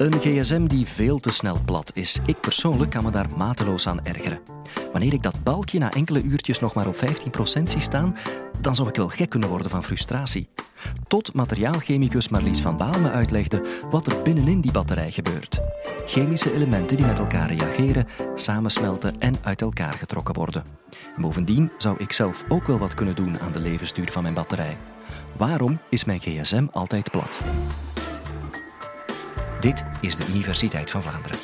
Een gsm die veel te snel plat is. Ik persoonlijk kan me daar mateloos aan ergeren. Wanneer ik dat balkje na enkele uurtjes nog maar op 15% zie staan, dan zou ik wel gek kunnen worden van frustratie. Tot materiaalchemicus Marlies van Baal me uitlegde wat er binnenin die batterij gebeurt. Chemische elementen die met elkaar reageren, samensmelten en uit elkaar getrokken worden. En bovendien zou ik zelf ook wel wat kunnen doen aan de levensduur van mijn batterij. Waarom is mijn gsm altijd plat? Dit is de Universiteit van Vlaanderen.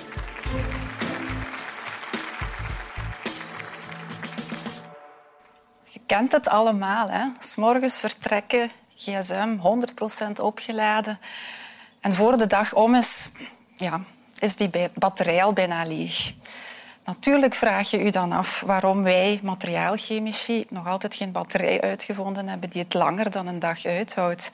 Je kent het allemaal. Hè? morgens vertrekken, gsm 100% opgeladen. En voor de dag om is, ja, is die batterij al bijna leeg. Natuurlijk vraag je je dan af waarom wij materiaalchemici nog altijd geen batterij uitgevonden hebben die het langer dan een dag uithoudt.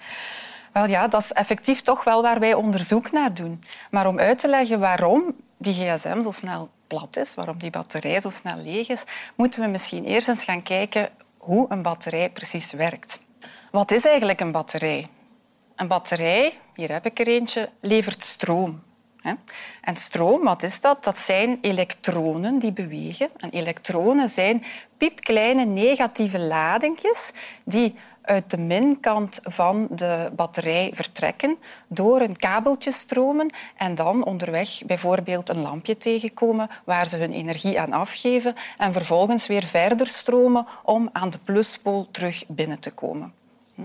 Wel ja, dat is effectief toch wel waar wij onderzoek naar doen. Maar om uit te leggen waarom die gsm zo snel plat is, waarom die batterij zo snel leeg is, moeten we misschien eerst eens gaan kijken hoe een batterij precies werkt. Wat is eigenlijk een batterij? Een batterij, hier heb ik er eentje, levert stroom. En stroom, wat is dat? Dat zijn elektronen die bewegen. En elektronen zijn piepkleine negatieve ladingjes die uit de minkant van de batterij vertrekken, door een kabeltje stromen en dan onderweg bijvoorbeeld een lampje tegenkomen waar ze hun energie aan afgeven en vervolgens weer verder stromen om aan de pluspool terug binnen te komen. Hm?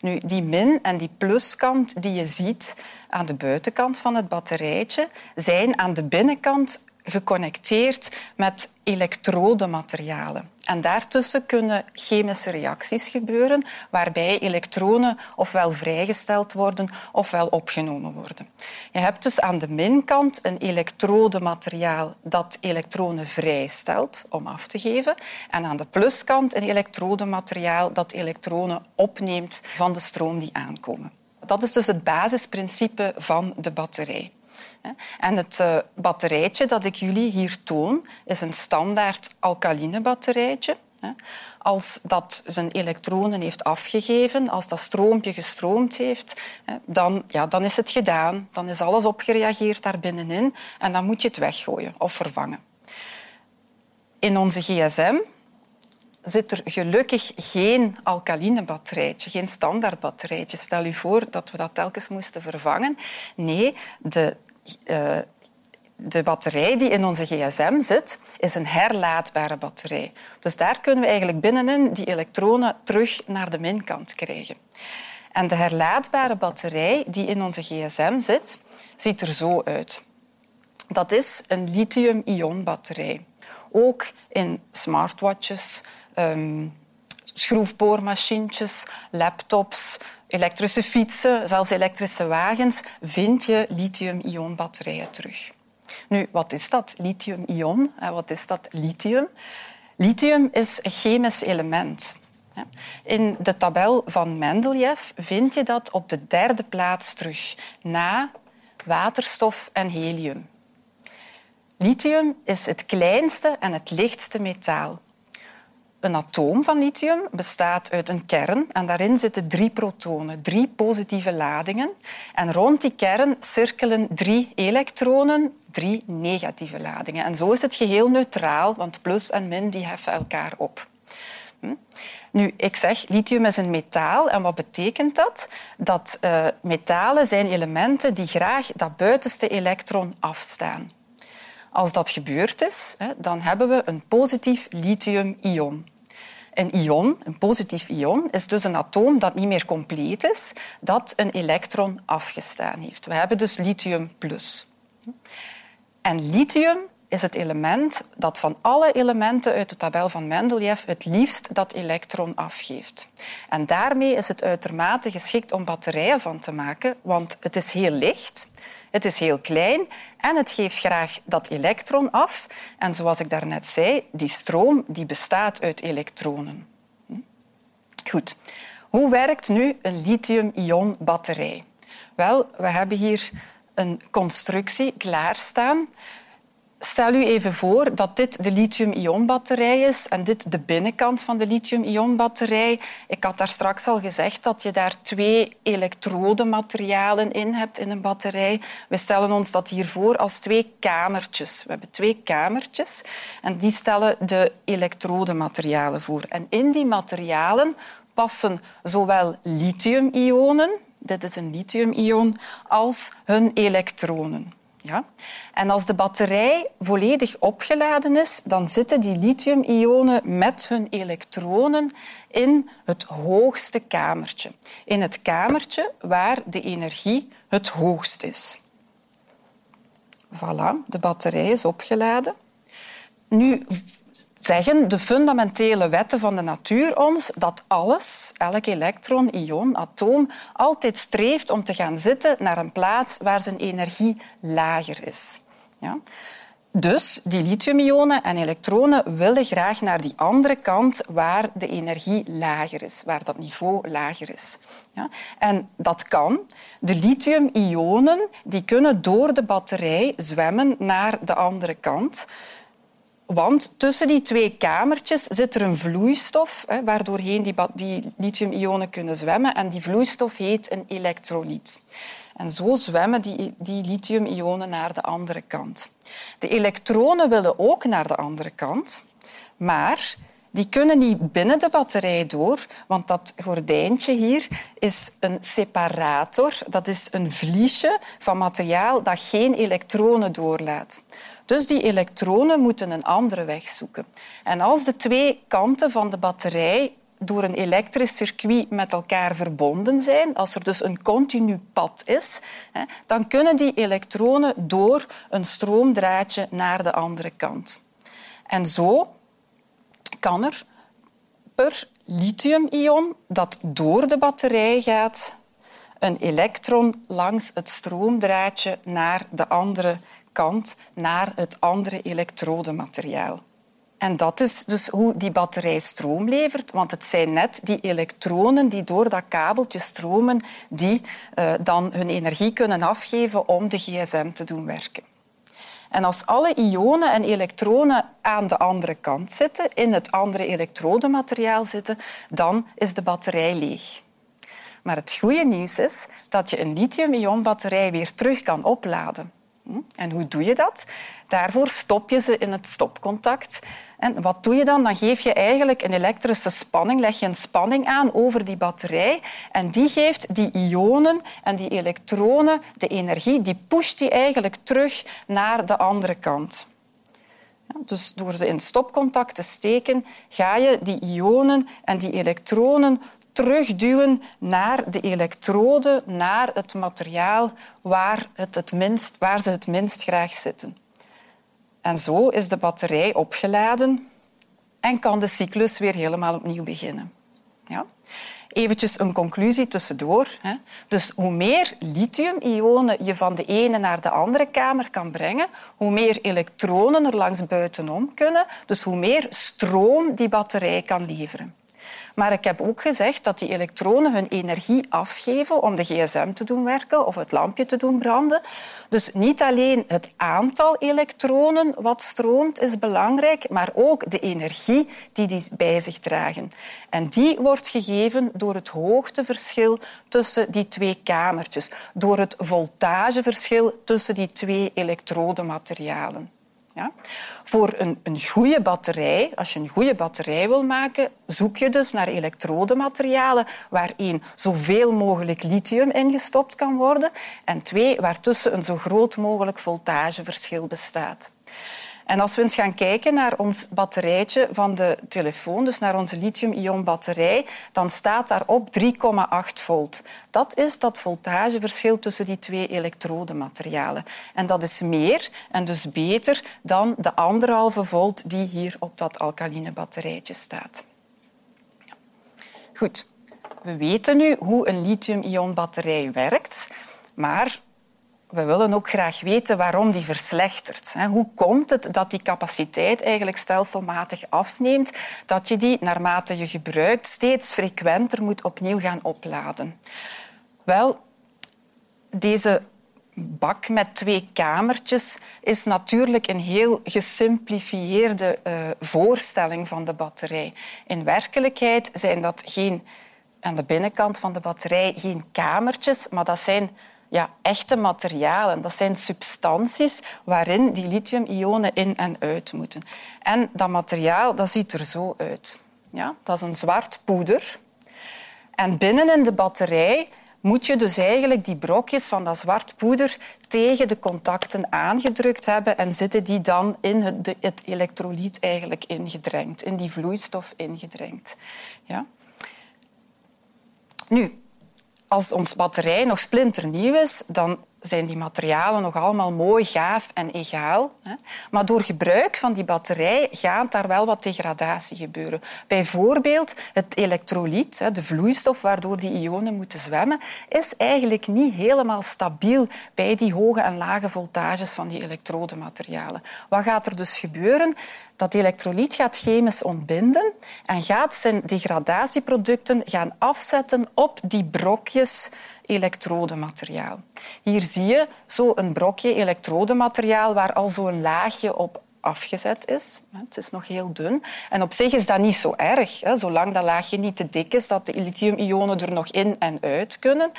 Nu, die min- en die pluskant die je ziet aan de buitenkant van het batterijtje, zijn aan de binnenkant geconnecteerd met elektrodematerialen. En daartussen kunnen chemische reacties gebeuren waarbij elektronen ofwel vrijgesteld worden ofwel opgenomen worden. Je hebt dus aan de minkant een elektrodemateriaal dat elektronen vrijstelt om af te geven en aan de pluskant een elektrodemateriaal dat elektronen opneemt van de stroom die aankomen. Dat is dus het basisprincipe van de batterij. En het uh, batterijtje dat ik jullie hier toon, is een standaard alkaline batterijtje. Als dat zijn elektronen heeft afgegeven, als dat stroompje gestroomd heeft, dan, ja, dan is het gedaan. Dan is alles opgereageerd daar binnenin en dan moet je het weggooien of vervangen. In onze gsm zit er gelukkig geen alkaline batterijtje, geen standaard batterijtje. Stel u voor dat we dat telkens moesten vervangen. Nee, de uh, de batterij die in onze gsm zit, is een herlaadbare batterij. Dus daar kunnen we eigenlijk binnenin die elektronen terug naar de minkant krijgen. En de herlaadbare batterij die in onze gsm zit, ziet er zo uit. Dat is een lithium-ion-batterij. Ook in smartwatches, um, schroefboormachientjes, laptops, elektrische fietsen, zelfs elektrische wagens, vind je lithium-ion-batterijen terug. Nu, wat is dat? Lithium-ion. Wat is dat lithium? Lithium is een chemisch element. In de tabel van Mendeleev vind je dat op de derde plaats terug, na waterstof en helium. Lithium is het kleinste en het lichtste metaal. Een atoom van lithium bestaat uit een kern en daarin zitten drie protonen, drie positieve ladingen. En rond die kern cirkelen drie elektronen, drie negatieve ladingen. En zo is het geheel neutraal, want plus en min die heffen elkaar op. Hm? Nu, ik zeg, lithium is een metaal. En wat betekent dat? Dat uh, metalen zijn elementen die graag dat buitenste elektron afstaan. Als dat gebeurd is, dan hebben we een positief lithium-ion. Een ion, een positief ion, is dus een atoom dat niet meer compleet is, dat een elektron afgestaan heeft. We hebben dus lithium plus. En lithium is het element dat van alle elementen uit de tabel van Mendeleev het liefst dat elektron afgeeft. En daarmee is het uitermate geschikt om batterijen van te maken, want het is heel licht, het is heel klein en het geeft graag dat elektron af. En zoals ik daarnet zei, die stroom die bestaat uit elektronen. Hm? Goed. Hoe werkt nu een lithium-ion batterij? Wel, we hebben hier een constructie klaarstaan Stel u even voor dat dit de lithium-ion-batterij is en dit de binnenkant van de lithium-ion-batterij. Ik had daar straks al gezegd dat je daar twee elektrodematerialen in hebt in een batterij. We stellen ons dat hier voor als twee kamertjes. We hebben twee kamertjes en die stellen de elektrodematerialen voor. En in die materialen passen zowel lithium-ionen, dit is een lithium-ion, als hun elektronen. Ja? En als de batterij volledig opgeladen is, dan zitten die lithium-ionen met hun elektronen in het hoogste kamertje. In het kamertje waar de energie het hoogst is. Voilà, de batterij is opgeladen. Nu zeggen de fundamentele wetten van de natuur ons dat alles, elk elektron, ion, atoom, altijd streeft om te gaan zitten naar een plaats waar zijn energie lager is. Ja? Dus die lithium-ionen en elektronen willen graag naar die andere kant waar de energie lager is, waar dat niveau lager is. Ja? En dat kan. De lithium-ionen kunnen door de batterij zwemmen naar de andere kant. Want tussen die twee kamertjes zit er een vloeistof hè, waardoorheen die, die lithium-ionen kunnen zwemmen. En die vloeistof heet een elektrolyt. En zo zwemmen die, die lithium-ionen naar de andere kant. De elektronen willen ook naar de andere kant, maar die kunnen niet binnen de batterij door, want dat gordijntje hier is een separator. Dat is een vliesje van materiaal dat geen elektronen doorlaat. Dus die elektronen moeten een andere weg zoeken. En als de twee kanten van de batterij door een elektrisch circuit met elkaar verbonden zijn, als er dus een continu pad is, dan kunnen die elektronen door een stroomdraadje naar de andere kant. En zo kan er per lithium-ion dat door de batterij gaat, een elektron langs het stroomdraadje naar de andere kant naar het andere elektrodemateriaal. En dat is dus hoe die batterij stroom levert, want het zijn net die elektronen die door dat kabeltje stromen, die uh, dan hun energie kunnen afgeven om de gsm te doen werken. En als alle ionen en elektronen aan de andere kant zitten, in het andere elektrodemateriaal zitten, dan is de batterij leeg. Maar het goede nieuws is dat je een lithium-ion-batterij weer terug kan opladen. Hm? En hoe doe je dat? Daarvoor stop je ze in het stopcontact. En wat doe je dan? Dan geef je eigenlijk een elektrische spanning, leg je een spanning aan over die batterij en die geeft die ionen en die elektronen de energie, die pusht die eigenlijk terug naar de andere kant. Dus door ze in stopcontact te steken, ga je die ionen en die elektronen terugduwen naar de elektrode, naar het materiaal waar, het het minst, waar ze het minst graag zitten. En zo is de batterij opgeladen en kan de cyclus weer helemaal opnieuw beginnen. Ja? Eventjes een conclusie tussendoor. Dus hoe meer lithium-ionen je van de ene naar de andere kamer kan brengen, hoe meer elektronen er langs buitenom kunnen, dus hoe meer stroom die batterij kan leveren. Maar ik heb ook gezegd dat die elektronen hun energie afgeven om de gsm te doen werken of het lampje te doen branden. Dus niet alleen het aantal elektronen wat stroomt is belangrijk, maar ook de energie die die bij zich dragen. En die wordt gegeven door het hoogteverschil tussen die twee kamertjes, door het voltageverschil tussen die twee elektrodematerialen. Ja? Voor een, een goede batterij, als je een goede batterij wil maken, zoek je dus naar elektrodematerialen waarin zoveel mogelijk lithium ingestopt kan worden en twee, waartussen een zo groot mogelijk voltageverschil bestaat. En als we eens gaan kijken naar ons batterijtje van de telefoon, dus naar onze lithium-ion batterij, dan staat daarop 3,8 volt. Dat is dat voltageverschil tussen die twee elektrodematerialen. En dat is meer en dus beter dan de anderhalve volt die hier op dat alkaline batterijtje staat. Goed, we weten nu hoe een lithium-ion batterij werkt, maar we willen ook graag weten waarom die verslechtert. Hoe komt het dat die capaciteit eigenlijk stelselmatig afneemt, dat je die naarmate je gebruikt steeds frequenter moet opnieuw gaan opladen? Wel, deze bak met twee kamertjes is natuurlijk een heel gesimplifieerde uh, voorstelling van de batterij. In werkelijkheid zijn dat geen, aan de binnenkant van de batterij geen kamertjes, maar dat zijn ja, echte materialen. Dat zijn substanties waarin die lithium-ionen in en uit moeten. En dat materiaal dat ziet er zo uit. Ja, dat is een zwart poeder. En binnen in de batterij moet je dus eigenlijk die brokjes van dat zwart poeder tegen de contacten aangedrukt hebben en zitten die dan in het, het elektrolyt eigenlijk ingedrenkt, in die vloeistof ingedrenkt. Ja? Nu, als ons batterij nog splinternieuw is, dan zijn die materialen nog allemaal mooi, gaaf en egaal. Maar door gebruik van die batterij gaat daar wel wat degradatie gebeuren. Bijvoorbeeld het elektrolyt, de vloeistof waardoor die ionen moeten zwemmen, is eigenlijk niet helemaal stabiel bij die hoge en lage voltages van die elektrodematerialen. Wat gaat er dus gebeuren? Dat elektrolyt gaat chemisch ontbinden en gaat zijn degradatieproducten gaan afzetten op die brokjes elektrodemateriaal. Hier zie je een brokje elektrodemateriaal waar al zo'n laagje op afgezet is. Het is nog heel dun. En op zich is dat niet zo erg, zolang dat laagje niet te dik is, dat de lithium-ionen er nog in en uit kunnen.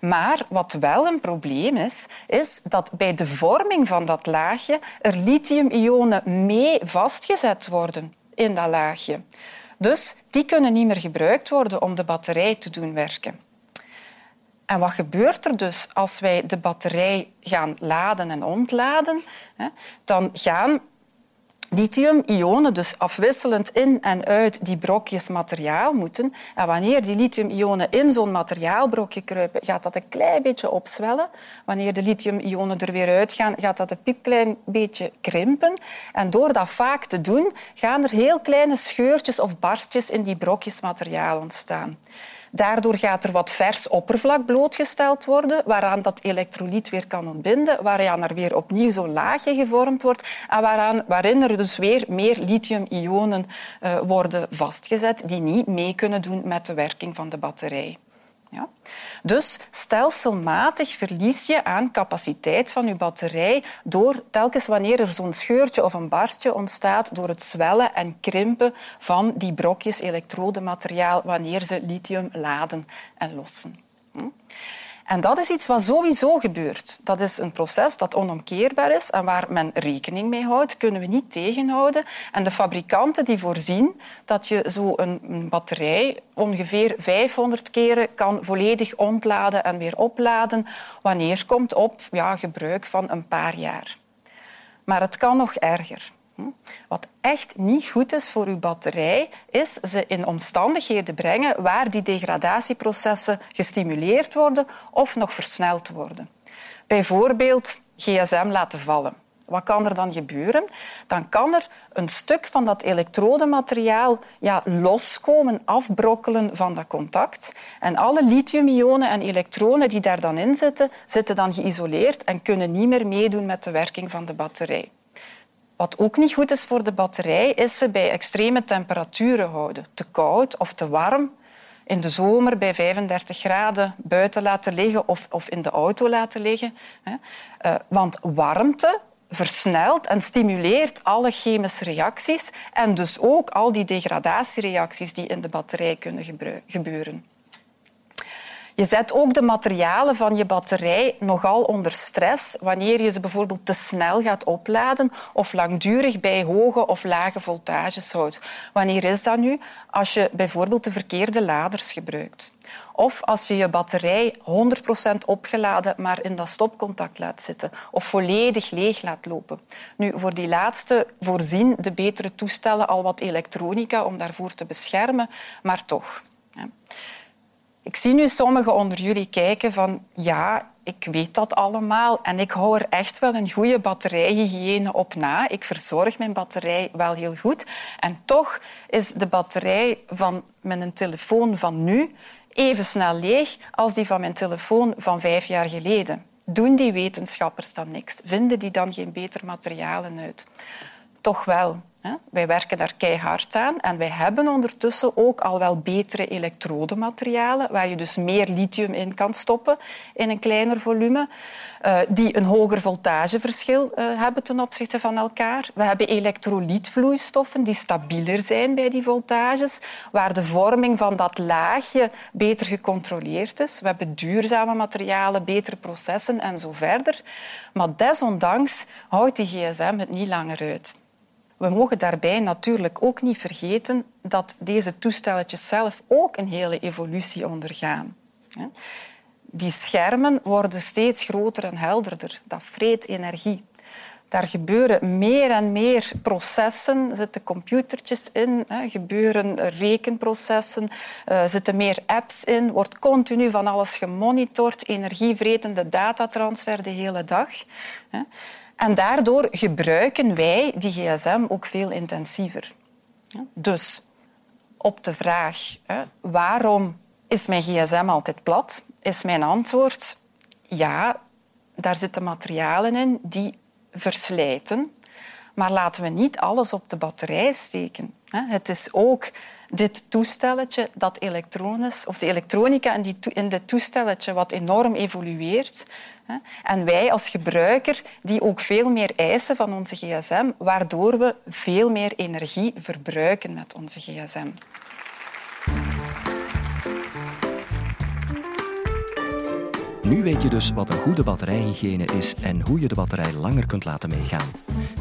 Maar wat wel een probleem is, is dat bij de vorming van dat laagje er lithium-ionen mee vastgezet worden in dat laagje. Dus die kunnen niet meer gebruikt worden om de batterij te doen werken. En wat gebeurt er dus als wij de batterij gaan laden en ontladen? Dan gaan lithium-ionen dus afwisselend in en uit die brokjes materiaal moeten. En wanneer die lithium-ionen in zo'n materiaalbrokje kruipen, gaat dat een klein beetje opzwellen. Wanneer de lithium-ionen er weer uitgaan, gaat dat een piepklein beetje krimpen. En door dat vaak te doen, gaan er heel kleine scheurtjes of barstjes in die brokjes materiaal ontstaan. Daardoor gaat er wat vers oppervlak blootgesteld worden, waaraan dat elektrolyt weer kan ontbinden, waaraan er weer opnieuw zo'n laagje gevormd wordt en waaraan, waarin er dus weer meer lithium-ionen uh, worden vastgezet die niet mee kunnen doen met de werking van de batterij. Ja? Dus stelselmatig verlies je aan capaciteit van je batterij door telkens wanneer er zo'n scheurtje of een barstje ontstaat door het zwellen en krimpen van die brokjes elektrodemateriaal wanneer ze lithium laden en lossen. Hm? En dat is iets wat sowieso gebeurt. Dat is een proces dat onomkeerbaar is en waar men rekening mee houdt, kunnen we niet tegenhouden. En de fabrikanten die voorzien dat je zo een batterij ongeveer 500 keren kan volledig ontladen en weer opladen, wanneer komt op ja, gebruik van een paar jaar. Maar het kan nog erger. Hm? Wat echt niet goed is voor uw batterij, is ze in omstandigheden brengen waar die degradatieprocessen gestimuleerd worden of nog versneld worden. Bijvoorbeeld gsm laten vallen. Wat kan er dan gebeuren? Dan kan er een stuk van dat elektrodemateriaal ja, loskomen, afbrokkelen van dat contact. En alle lithium-ionen en elektronen die daar dan in zitten, zitten dan geïsoleerd en kunnen niet meer meedoen met de werking van de batterij. Wat ook niet goed is voor de batterij, is ze bij extreme temperaturen houden. Te koud of te warm. In de zomer bij 35 graden buiten laten liggen of, of in de auto laten liggen. Uh, want warmte versnelt en stimuleert alle chemische reacties en dus ook al die degradatiereacties die in de batterij kunnen gebeuren. Je zet ook de materialen van je batterij nogal onder stress wanneer je ze bijvoorbeeld te snel gaat opladen of langdurig bij hoge of lage voltages houdt. Wanneer is dat nu? Als je bijvoorbeeld de verkeerde laders gebruikt. Of als je je batterij 100% opgeladen maar in dat stopcontact laat zitten. Of volledig leeg laat lopen. Nu, voor die laatste voorzien de betere toestellen al wat elektronica om daarvoor te beschermen, maar toch. Ik zie nu sommigen onder jullie kijken van ja, ik weet dat allemaal en ik hou er echt wel een goede batterijhygiëne op na. Ik verzorg mijn batterij wel heel goed. En toch is de batterij van mijn telefoon van nu even snel leeg als die van mijn telefoon van vijf jaar geleden. Doen die wetenschappers dan niks? Vinden die dan geen beter materialen uit? Toch wel. Wij werken daar keihard aan en wij hebben ondertussen ook al wel betere elektrodematerialen, waar je dus meer lithium in kan stoppen in een kleiner volume, eh, die een hoger voltageverschil uh, hebben ten opzichte van elkaar. We hebben elektrolietvloeistoffen die stabieler zijn bij die voltages, waar de vorming van dat laagje beter gecontroleerd is. We hebben duurzame materialen, betere processen en zo verder. Maar desondanks houdt die gsm het niet langer uit. We mogen daarbij natuurlijk ook niet vergeten dat deze toestelletjes zelf ook een hele evolutie ondergaan. Die schermen worden steeds groter en helderder. Dat vreet energie. Daar gebeuren meer en meer processen, zitten computertjes in, gebeuren rekenprocessen, uh, zitten meer apps in, wordt continu van alles gemonitord, energievretende datatransfer de hele dag. Hè. En daardoor gebruiken wij die gsm ook veel intensiever. Dus op de vraag waarom is mijn gsm altijd plat, is mijn antwoord ja, daar zitten materialen in die verslijten. Maar laten we niet alles op de batterij steken. Het is ook dit toestelletje, dat elektronisch, of de elektronica in, die, in dit toestelletje, wat enorm evolueert. En wij als gebruiker die ook veel meer eisen van onze gsm, waardoor we veel meer energie verbruiken met onze gsm. Nu weet je dus wat een goede batterijhygiëne is en hoe je de batterij langer kunt laten meegaan.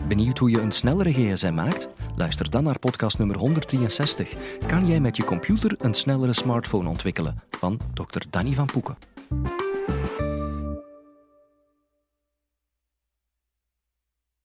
Benieuwd hoe je een snellere gsm maakt? Luister dan naar podcast nummer 163. Kan jij met je computer een snellere smartphone ontwikkelen? Van Dr. Danny van Poeken.